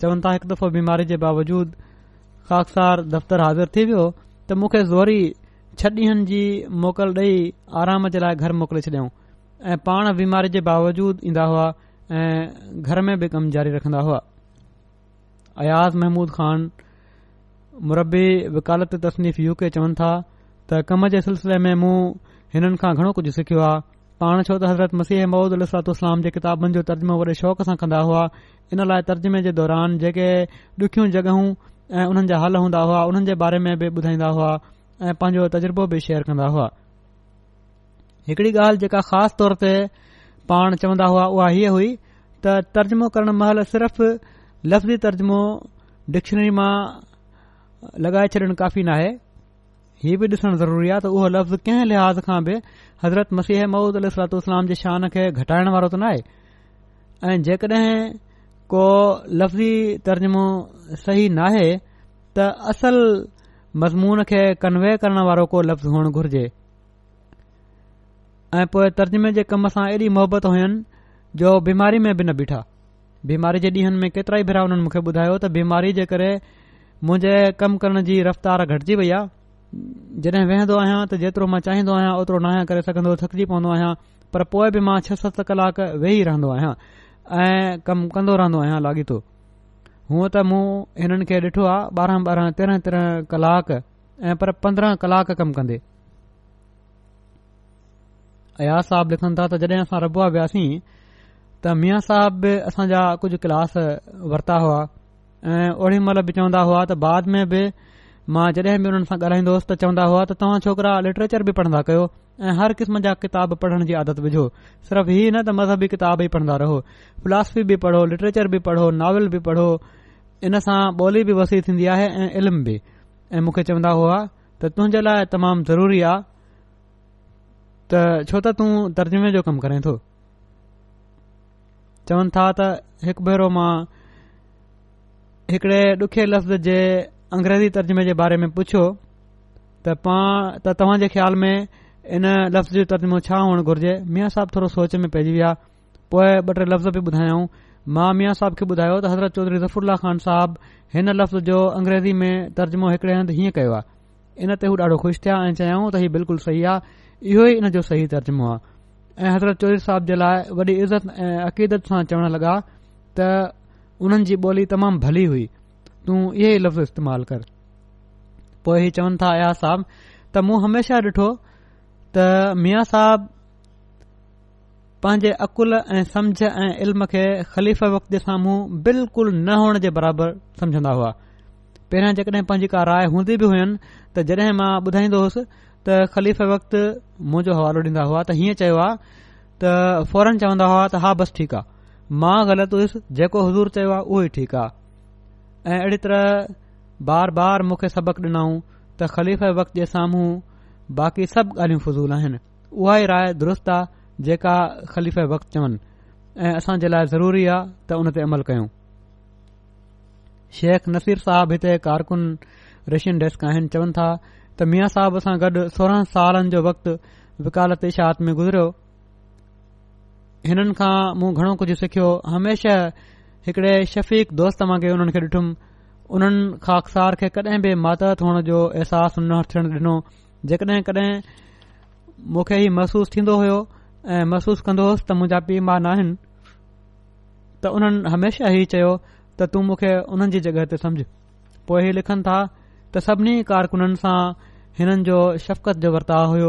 चवनि था हिकु दफ़ो बीमारी जे बावजूदु ख़ासि दफ़्तर हाज़िर थी वियो त मूंखे ज़ोरी छह ॾींहनि जी मोकल ॾेई आराम जे लाइ घर मोकिले छॾियऊं ऐं पाण बीमारी जे बावजूदि ईंदा हुआ ऐं घर में बि कमु जारी रखंदा हुआ अयाज़ महमूद ख़ान मुरबी वकालत तसनीफ़ यू के चवनि था त कम जे सिलसिले में मूं हिननि खां घणो कुझु सिखियो आहे पाण छो त हज़रत मसीह महूद अलातलाम जे किताबनि जो तर्जमो वॾे शौक़ सां कंदा हुआ इन लाइ तर्जुमे जे दौरान जेके ॾुखियूं जगहू ऐं उन्हनि जा हल हूंदा हुआ हुननि जे बारे में बि ॿुधाईंदा हुआ ऐं पांजो तज़ुर्बो बि शेयर कंदा हुआ हिकड़ी ॻाल्हि जेका ख़ासि तौर ते पाण चवंदा हुआ उहा हीअ हुई त तर्जुमो करण महिल सिर्फ़ लफ़्ज़ी तर्जुमो डिक्शनरी मां लॻाए छॾणु काफ़ी नाहे हीउ बि ॾिसणु ज़रूरी आहे त उहो लफ़्ज़ कंहिं लिहाज़ खां बि हज़रत मसीह महूद अल सलातलाम जे शान खे घटाइण वारो त न आहे ऐं जेकॾहिं को लफ़्ज़ी तर्जुमो सही नाहे त असल मज़मून खे कन्वे करण वारो को लफ़्ज़ हुअणु घुर्जे ऐं पोएं तर्जुमे जे कम सां एॾी मोहबत हुयनि जो बीमारी में बि न बीठा बीमारी जे ॾींहंनि में केतिरा ई भेरा हुननि मूंखे ॿुधायो त बीमारी जे करे मुंहिंजे कमु करण जी रफ़्तार घटिजी वई आहे जॾहिं वेहंदो आहियां त जेतिरो मां चाहींदो आहियां ओतिरो न आहियां थकजी पवंदो आहियां पर पोइ बि मां छह सत कलाक वेही रहंदो आहियां ऐं कमु कंदो रहंदो आहियां लाॻीतो हूअं त मूं हिननि खे ॾिठो आहे ॿारहां ॿारहां तेरहं तेरहं कलाक ऐं पर पंद्रहं कलाक कम कंदे अयाज़ साहब लिखनि था तॾहिं असां रबुआ वियासीं त मिया साहब बि असांजा कुझु क्लास वरिता हुआ ऐं ओॾी महिल बि चवंदा हुआ त बाद में बि मां जॾहिं बि उन्हनि सां ॻाल्हाईंदो हुयसि त चवंदा हुआ त तव्हां छोकिरा लिटरेचर बि पढ़ंदा कयो ऐं हर क़िस्म जा किताब पढ़ण जी आदत विझो सिर्फ़ ही न त मज़हबी किताब ई पढ़ंदा रहो फिलासफी बि पढ़ो लिटरेचर बि पढ़ो नॉविल बि पढ़ो इन सां ॿोली बि वसी थींदी आहे ऐं इल्मु बि ऐं मूंखे चवंदा हुआ त तुंहिंजे लाइ तमामु ज़रूरी आहे त छो त तूं तर्जुमे जो कमु करें थो चवनि था त हिकु भेरो मां हिकड़े ॾुखे लफ़्ज़ जे अंग्रेज़ी तर्जुमे जे बारे में पुछियो त पां त तव्हां जे ख़्याल में इन लफ़्ज़ जो तर्जुमो छा हुअणु घुर्जे मिया साहब थोरो सोच में पइजी विया पोए ॿ टे लफ़्ज़ बि ॿुधायाऊं मां मिया साहिब खे ॿुधायो त हज़रत चौधरी ज़फरल्ला ख़ान साहब हिन लफ़्ज़ जो अंग्रेज़ी में तर्जुमो हिकड़े हंधु हीअं कयो आहे इन ते हू ॾाढो ख़ुशि थिया ऐं चयऊं त हीउ बिल्कुलु सही आहे इहो ई इन जो सही तर्जुमो आहे ऐ हज़रत चौधरी साहिबु जे लाइ वॾी इज़त ऐं अक़ीदत सां चवण लॻा त हुननि जी बोली तमामु भली हुई तूं इहे लफ़्ज़ इस्तेमाल कर पो ई चवनि था अया साहब त मूं हमेशा डिठो त मिया साहब पंहिंजे अकुल ऐं समझ ऐं इल्म खे ख़लीफ़ वक्त जे साम्हूं बिल्कुलु न हुअण जे बराबरि सम्झंदा हुआ पहिरियों जेकड॒हिं पांजी का राय हूंदी बि हुयु त जड॒हिं मां ॿुधाईंदो हुअसि त वक़्तु मुंहिंजो हवालो ॾींदा हुआ त हीअं चयो आहे त फौरन चवंदा हुआ त हा बसि ठीकु आहे मां ग़लति हुयुसि जेको हज़ूर चयो आहे उहो ई ठीकु आहे ऐं अहिड़ी तरह बार बार मूंखे सबक़ ॾिनऊं त ख़लीफ़ वक्त जे साम्हूं बाक़ी सभु ॻाल्हियूं फज़ूल आहिनि उहा ई राय दुरुस्त आहे जेका ख़लीफ़ वक्त चवनि ऐं असां जे लाइ ज़रूरी आहे त उन ते अमल कयूं शेख नसीर साहब हिते कारकुन रशियन डेस्क आहिनि चवनि था त मिया साहब सां गॾु सोरहं सालनि जो वक़्तु विकालतात में गुज़रियो हिननि खां मूं घणो कुझु सिखियो हमेशा हिकड़े शफ़ीक दोस्त वांगुरु हुननि खे ॾिठुमि उन्हनि खां खे कडहिं बि जो अहसास न थियण डि॒नो जेकड॒हिं कड॒हिं मुखे हीउ महसूस थीन्दो हो ऐं महसूस कन्दो होसि त मुंहिंजा पीउ माउ न आहिनि त हमेशा ई चयो त तू मूंखे हुननि जी जगहि पोए ही था त सभिनी कारकुननि सां हिननि जो शफ़क़त जो वर्ताव हुयो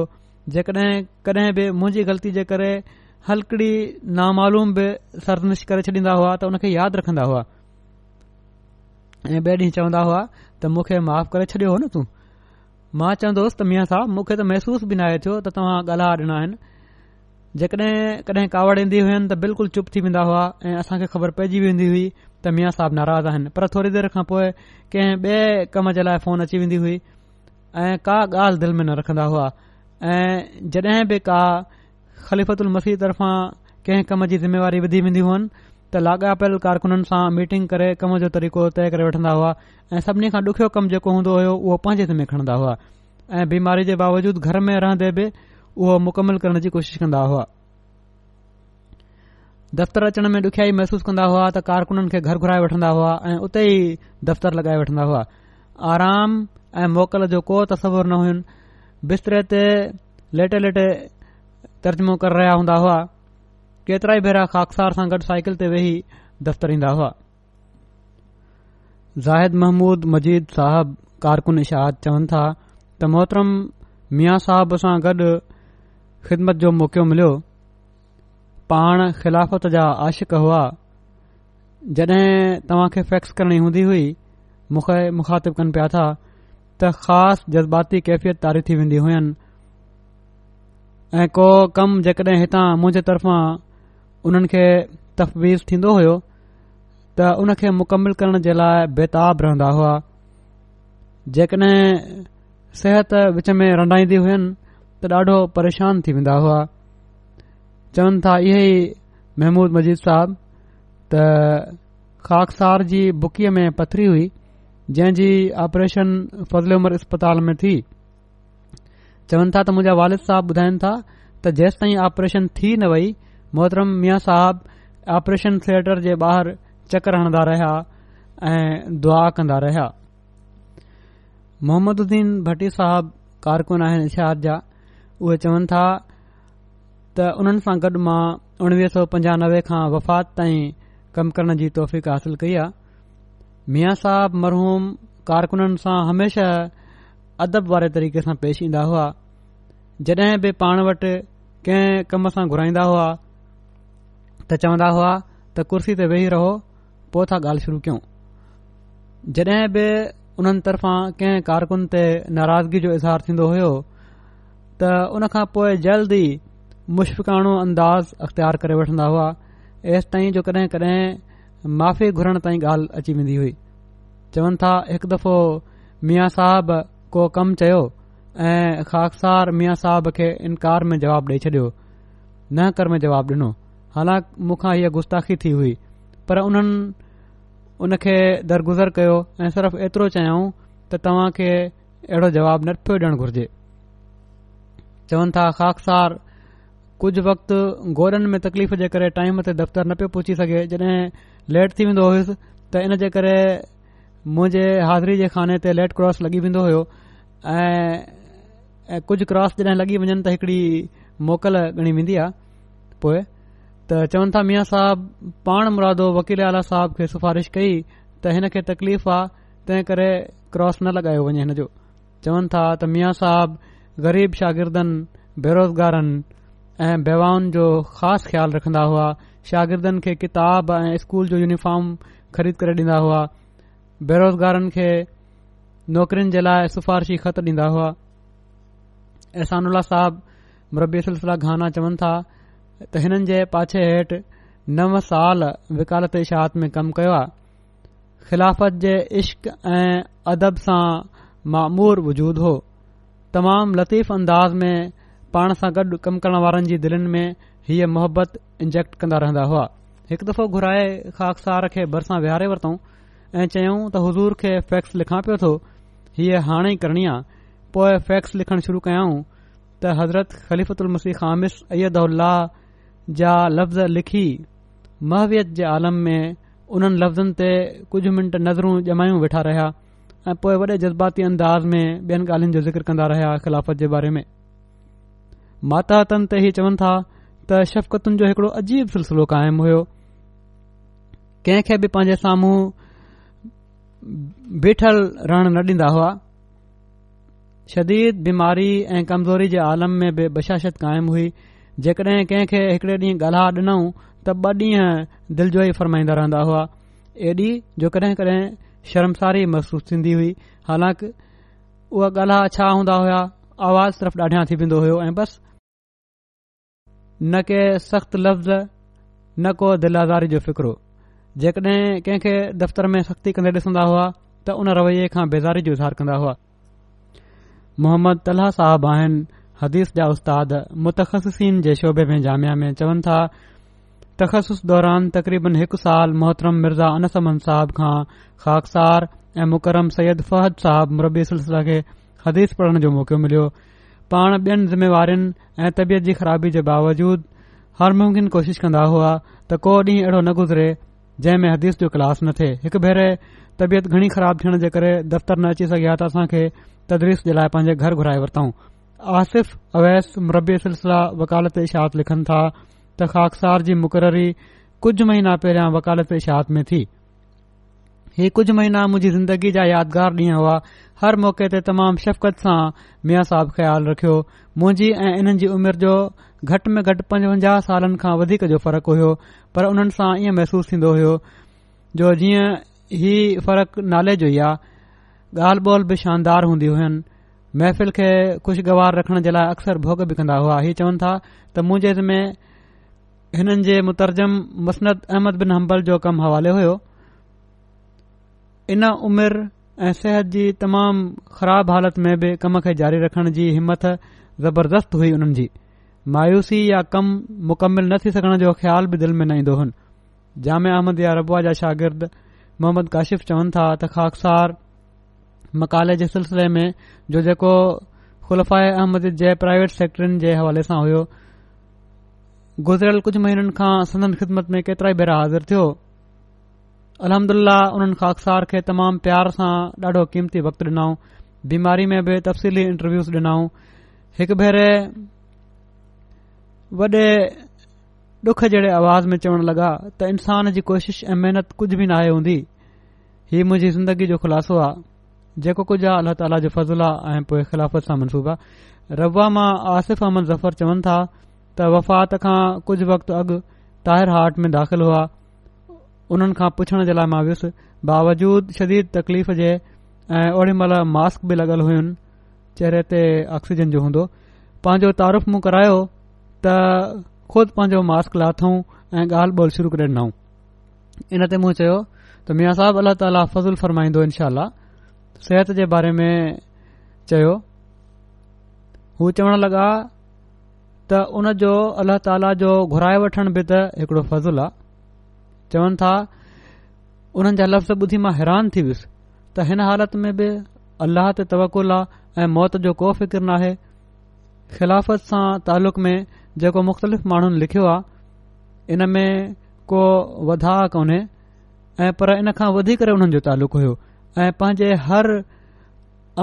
जेकड॒हिं कड॒हिं बि मुंहिंजी ग़लती जे करे नामालूम बि सरनिश करे छॾींदा हुआ त हुन यादि हुआ ऐ ॿिए ॾींहु चवंदा हुआ त मूंखे माफ़ करे छडि॒यो हो न तूं मां चवंदो त साहब मुखे त महसूस बि न आहे थियो त तव्हां ॻाल्हा ॾिना आहिनि जेकॾहिं कावड़ ईंदी हुयनि त बिल्कुलु चुप थी वेंदा हुआ ऐं ख़बर पइजी हुई त मिया साहब नाराज़ आहिनि पर थोरी देरि खां पोइ कंहिं ॿिए कम जे लाइ फोन अची वेंदी हुई ऐं का ॻाल्हि दिलि में न रखंदा हुआ ऐं जॾहिं बि का ख़लीफ़तल मसीह तर्फ़ां कंहिं कम जी ज़िमेवारी विधी वेंदी हुअनि त लाॻापियल कारकुननि सां मीटिंग करे कम जो तरीक़ो तय करे वठंदा हुआ ऐं सभिनी खां ॾुखियो कमु जेको हूंदो हुयो उहो पंहिंजे ज़िमे खणंदा हुआ ऐं बीमारी जे बावजूद घर में रहंदे बि उहो मुकमल करण जी कोशिश कंदा हुआ दफ़्तर अचण में ॾुखियाई महसूस कंदा हुआ त कारकुननि खे घर घुराए वठंदा हुआ ऐं उते ई दफ़्तर लॻाए वठंदा हुआ आराम ऐं मोकल जो को तसवुर न हुनि बिस्तरे ते लेटे लेटे तर्जमो करे रहिया हूंदा हुआ केतिरा ई भेरा ख़ाकार सां गॾु साइकिल ते वेही दफ़्तर ईंदा हुआ ज़ाहिद महमूद मजीद साहब कारकुन इशाद चवनि था त मोहतरम मिया साहब सां गॾु ख़िदमत जो मौको मिलियो पाण ख़िलाफ़त जा عاشق तव्हां खे फैक्स करणी हूंदी हुई मूंखे मुखातिबु कनि पिया था त ख़ासि जज़्बाती कैफ़ियत तारी थी वेंदी हुयुनि ऐं को कमु जेकॾहिं हितां मुंहिंजे तरफ़ां उन्हनि खे तफ़वीज़ थींदो हुओ त उन खे करण जे लाइ बेताब रहंदा हुआ जेकॾहिं सिहत विच में रंडाईंदी हुयनि त ॾाढो परेशान थी वेंदा हुआ चवनि था इहे ई महमूद मजीद साहिब त खाखसार जी बुकीअ में पथरी हुई जंहिं जी ऑपरेशन फज़िले उमर अस्पताल में थी चवनि था त मुंहिंजा वालिद साहिब ॿुधाइनि था त जेसि ताईं ऑपरेशन थी न वई मोहतरम मिया साहिब आपरेशन थिएटर जे ॿाहिरि चक्र हणंदा रहिया ऐं दुआ कंदा रहिया मोहम्मदददीन भटी साहिब कारकुन आइन इशाहद जा उहे चवनि था त उन्हनि सां गॾु मां उणवीह सौ पंजानवे खां वफ़ात ताईं कमु करण जी तौफ़ीक़ हासिल कई आहे मिया साहब मरहूम कारकुननि सां हमेशा अदब वारे तरीक़े सां पेश ईंदा हुआ जडहिं बि पाण वटि कंहिं कम सां घुराईंदा हुआ त चवंदा हुआ त कुर्सी ते वेही रहो पो था ॻाल्हि शुरू कयो जड॒हिं बि उन्हनि तरफ़ां कंहिं कारकुन ते नाराज़गी जो इज़हार थीन्दो हो त उन खां पोइ जल्द ई मुश्फिकाणो अंदाज़ अख़्तियार करे वठंदा हुआ एसि ताईं जो कॾहिं कॾहिं माफ़ी घुरण ताईं ॻाल्हि अची वेंदी हुई चवनि था हिकु दफ़ो मिया साहब को कम चयो ऐं खाख़ सार मिया साहब खे इनकार में जवाब ॾेई छॾियो न कर में जवाब ॾिनो हालांकि मूंखां हीअ गुस्ताखी थी हुई पर उन्हनि उन दरगुज़र कयो ऐं सिर्फ़ु एतिरो चयाऊं त तव्हां खे अहिड़ो जवाब न पियो ॾियणु घुर्जे चवनि था ख़ा कुझु वक़्तु गोरनि में तकलीफ़ जे करे टाइम ते दफ़्तर न पियो पहुची सघे जॾहिं लेट थी वेंदो हुयुसि त इन जे करे मुंहिंजे हाज़िरी जे खाने ते लेट क्रॉस लॻी वेंदो हुयो ऐं कुझ क्रॉस जॾहिं लॻी वञनि त हिकड़ी मोकल ॻणी वेंदी आहे पोए त चवनि था मिया साहब पाण मुरादो वकील आला साहिब खे सिफारिश कई त हिन खे तकलीफ़ आहे तंहिं करे क्रॉस न लॻायो वञे हिन जो चवनि था त मिया साहब ग़रीब शागिर्दनि बेरोज़गारनि ऐं वेवाउनि जो ख़ासि ख़्यालु रखंदा हुआ शागिर्दनि खे किताब ऐं स्कूल जो यूनिफॉर्म ख़रीद करे ॾींदा हुआ बेरोज़गारनि खे नौकरिन जे लाइ सिफारिशी ख़त ॾींदा हुआ एहसानुल्ला साहब मुबी सिलसिला घाना चवनि था त हिननि जे पाछे हेठि नव साल विकालत शाहत में कमु कयो आहे ख़िलाफ़त जे इश्क ऐं अदब सां मामूर वजूद हो तमामु लतीफ़ अंदाज़ में पाण सां गॾु कमु करण वारनि जी दिलनि में हीअ मोहबत इंजेक्ट कंदा रहंदा हुआ हिकु दफ़ो घुराए ख़ाकसार खे भरिसां विहारे वरितऊं ऐं चयऊं त हज़ूर खे फैक्स लिखां पियो थो हीअ हाणे ई करणी आ पोएं फैक्स लिखण शुरू कयाऊं त हज़रत मसीह ख़ामिस अयद उल्लाह जा लफ़्ज़ लिखी महवियत जे आलम में उन्हनि लफ़्ज़नि ते कुझु मिंट नज़रूं जमायूं वेठा रहिया ऐं पोएं वॾे जज़्बाती अंदाज़ में ॿियनि ॻाल्हियुनि जो ज़िक्र कंदा रहिया ख़िलाफ़त जे बारे में माता तन ते इहे चवनि था त शफ़क़तुनि जो हिकुड़ो अजीब सिलसिलो क़ाइमु हुयो कंहिं भी बि पंहिंजे साम्हूं बीठल रहण न डि॒न्दा हुआ शदीद बीमारी ऐं कमज़ोरी जे आलम में बि बशाशत क़ाइमु हुई जेकड॒हिं कंहिं हिकड़े ॾींहुं गल्हा ॾिनऊं त ॿ ॾींहं दिलजोई फरमाईंदा रहंदा हुआ एॾी जो कॾहिं कॾहिं शर्मसारी महसूस थीन्दी हुई हालांकि उहा गल्हा छा हूंदा आवाज़ सिर्फ़ ॾाढियां थी वेंदो हो ऐं न के सख़्त लफ़्ज़ न को दिल आज़ारी जो फ़िक्रो जेकॾहिं कंहिंखे दफ़्तर में सख़्ती कंदे ॾिसंदा हुआ त उन रवैये खां बेज़ारी जो इज़हार कंदा हुआ मोहम्मद तलह साहब आहिनि हदीस जा उस्ताद मुत्सीन जे शोबे में जामिया में चवनि था तख़सुस दौरान तक़रीबन हिकु साल मोहतरम मिर्ज़ा अनसमन साहब खां ख़ाकसार ऐं मुकरम सैयद फ़हद साहब मुरबी सिलसिला खे हदीस पढ़ण जो मौक़ो मिलियो पाण बि॒नि जिम्मेवारियुनि ऐं तबियत जी ख़राबी जे बावजूद, हर मुमकिन कोशिश कंदा हुआ त को ॾींहुं अहिड़ो न गुज़रे जंहिं में हदीस जो क्लास न थे हिकु भेरे तबियत घणी ख़राब थियण जे करे दफ़्तर न अची सघिया त असां तदरीस जे लाइ पंहिंजे घर घुराए वरितऊं आसिफ़ अवैस मुरबी सिलसिला वकालत इशाहत लिखनि था त ख़ाख़ार जी मुक़ररी कुझु महीना पहिरियां वकालत इशात में थी ही कुझु महीना मुंहिंजी ज़िंदगी जा यादगार ॾींहं हुआ हर मौक़े ते तमामु शफ़क़त सां मिया साहब ख़्यालु रखियो मुंहिंजी ऐं इन्हनि जी उमिरि जो घटि में घटि पंजवंजाह सालनि खां वधीक जो फ़र्क़ु हुयो पर उन्हनि सां ईअं महसूस थींदो हो जो जीअं ही फ़र्क़ु नाले जो ई आहे ॻाल्हि ॿोल बि शानदार हूंदी हुयनि महफ़िल खे खु़शगवार रखण जे लाइ अक्सर भोग बि कंदा हुआ ही चवनि था त मुंहिंजे में हिननि जे मुतरजम मुसनद अहमद बिन हंबल जो कमु हवाले हुयो इन उमिरि ऐं सिहत जी तमाम ख़राब हालत में बि कम खे जारी रखण जी हिमथ ज़बरदस्त हुई उन्हनि जी मायूसी या कम मुकमिल न थी सघण जो ख़्यालु बि दिले न ईंदो हो जाम अहमद या रबुआ जा शागिर्द मोहम्मद काशिफ़ चवनि था त ख़ासि मकाले जे सिलसिले में जो जेको ख़ुलफ़ा अहमद जे प्राइवेट सेक्टरनि जे हवाले सां हुओ गुज़िरियल कुझु महीननि खां संदन ख़िदमत में केतिरा ई भेरा हाज़िर थियो अलमदिल्ला उन्हनि खाकसार खे तमामु प्यार सां ॾाढो क़ीमती वक़्तु ॾिनाऊं बीमारी में बि तफ़सीली इंटरव्यूस ॾिनाऊं हिकु भेरे वॾे डुख जहिड़े आवाज़ में चवण लॻा त इंसान जी कोशिश ऐं महनत कुझ बि न आहे हूंदी ही मुंहिंजी ज़िंदगी जो ख़ुलासो आहे जेको कुझ आहे अल्ला ताला जो फज़लु आहे ऐं पोएं ख़िलाफ़त सां मनसूबो आहे रबा मां आसिफ़ अहमद ज़फर चवनि था त वफ़ात खां कुझु वक़्तु अॻु ताहिर हार्ट में दाख़िल हुआ उन्हनि खां पुछण जे लाइ मां वियुसि बावजूद शदीद तकलीफ़ जे ऐं ओड़ी महिल मास्क बि लॻल हुयुनि चेहरे ते ऑक्सीजन जो हूंदो पंहिंजो तारफ मूं करायो त ख़ुदि पंहिंजो मास्क लाथऊं ऐं ॻाल्हि ॿोल शुरू करे ॾिनऊं इन ते मूं चयो त मिया साहब अलाह ताला फज़ुल फरमाईंदो इनशा सिहत जे बारे में चयो हू चवण लॻा त उन जो अलाह ताला जो घुराए वठण बि त हिकड़ो फज़ुल आहे चवनि था उन्हनि जा लफ़्ज़ ॿुधी मां हैरान थी वियुसि त हिन हालति में बि अलाह ते तवकुलु आहे ऐं मौत जो को फिकर नाहे ख़िलाफ़त सां तालुक़ में जेको मुख़्तलिफ़ माण्हुनि लिखियो आहे इन में को वधाउ कोन्हे ऐ पर इन खां वधीक उन्हनि जो तालुक़ु हुयो ऐं पंहिंजे हर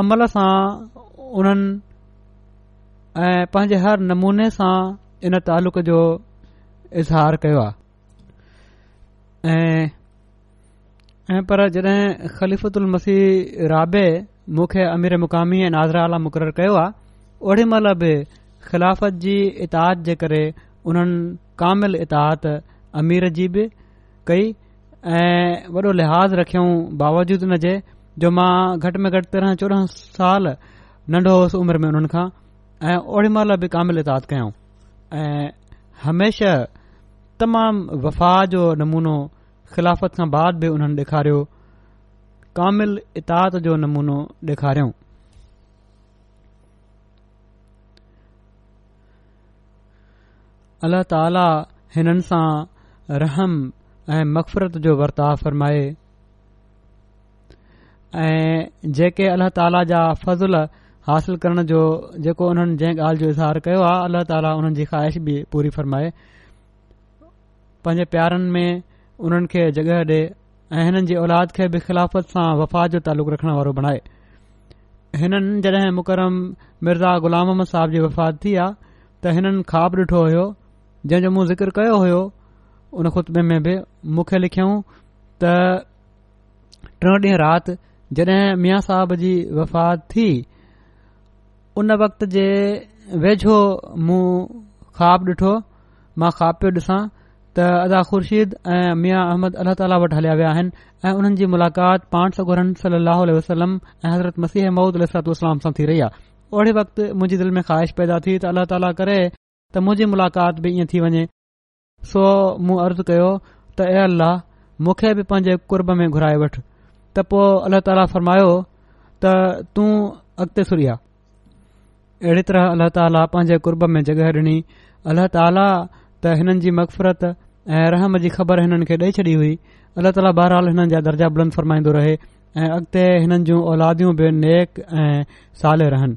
अमल सां उन्हनि ऐ पांजे हर नमूने सां इन तालुक़ जो इज़हार कयो आहे ऐं पर जॾहिं ख़लीफ़ल मसीह राबे रा अमीर मुक़ामी ऐं नाज़रा आला मुक़ररु कयो आहे ओॾी महिल बि ख़िलाफ़त जी इताद जे करे उन्हनि कामिल इताद अमीर जी बि कई ऐं वॾो लिहाज़ रखियऊं बावजूद जे जो मां घटि में घटि तेरहं चोॾहं साल नंढो हुउसि उमिरि में हुननि खां ऐं ओॾी महिल बि कामिल इतादु कयऊं ऐं हमेशा तमाम वफ़ा जो नमूनो ख़िलाफ़त खां बाद बि उन्हनि ॾेखारियो कामिल इतात जो नमूनो ॾिखारियो अल्ला ताला हिननि सां रहम ऐं मक़फ़रत जो वर्ताउ फ़रमाए ऐं जेके अल्ला ताला जा फज़ल हासिल करण जो जेको उन्हनि जंहिं ॻाल्हि जो इज़हार कयो आहे अल्ला ताला उन्हनि जी ख़्वाहिश बि पूरी फ़रमाए पंहिंजे प्यारनि में उन्हनि खे जॻह ॾे ऐं हिननि जी औलाद खे बि ख़िलाफ़त सां वफ़ा जो तालुक रखण वारो बणाए हिननि जॾहिं मुकरम मिर्ज़ा ग़ुलाम अहमद साहिब जी वफ़ात थी आहे त हिननि खाप ॾिठो हुयो जंहिंजो मूं ज़िक्र कयो हुयो उन ख़ुतबे में बि मूंखे लिखियऊं त टियों ॾींहं राति जॾहिं मियां साहब जी वफ़ात थी उन वक़्त जे वेझो मूं ख़्वाब ॾिठो मां ख़्वाब पियो ॾिसां त अदा ख़ुर्शीद ऐं मिया अहमद अलाह ताली वटि हलिया विया आहिनि ऐं उन्हनि जी मुलाक़ात पाण सौ وسلم सल अल वसलम ऐं हज़रत मसीह माउद अलतलाम सां थी रही आहे ओहिड़े वक़्तु मुंहिंजी दिलि मे ख़श पैदा थी त अल्ला ताला करे त मुंहिंजी मुलाक़ात बि इएं थी वञे सो मूं अर्ज़ कयो त अल्ला मूंखे बि पंहिंजे कुर्ब में घुराए वठ त पोइ अलाह ताला फ़रमायो त तूं अॻिते सुरी आहे अहिड़ी तरह अल्ला ताला पंहिंजे कुर्ब में जगह ॾिनी अल्ला ताला त हिननि जी मक़फ़रत ऐं रहम जी ख़बर हिननि खे ॾेई छॾी हुई अलाह ताला बहरहाल हिननि जा दर्जा बुलंद फरमाईंदो रहे ऐं अॻिते हिननि जूं औलादियूं बि नेक ऐं साले रहन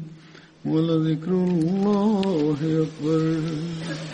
ولذكر الله أكبر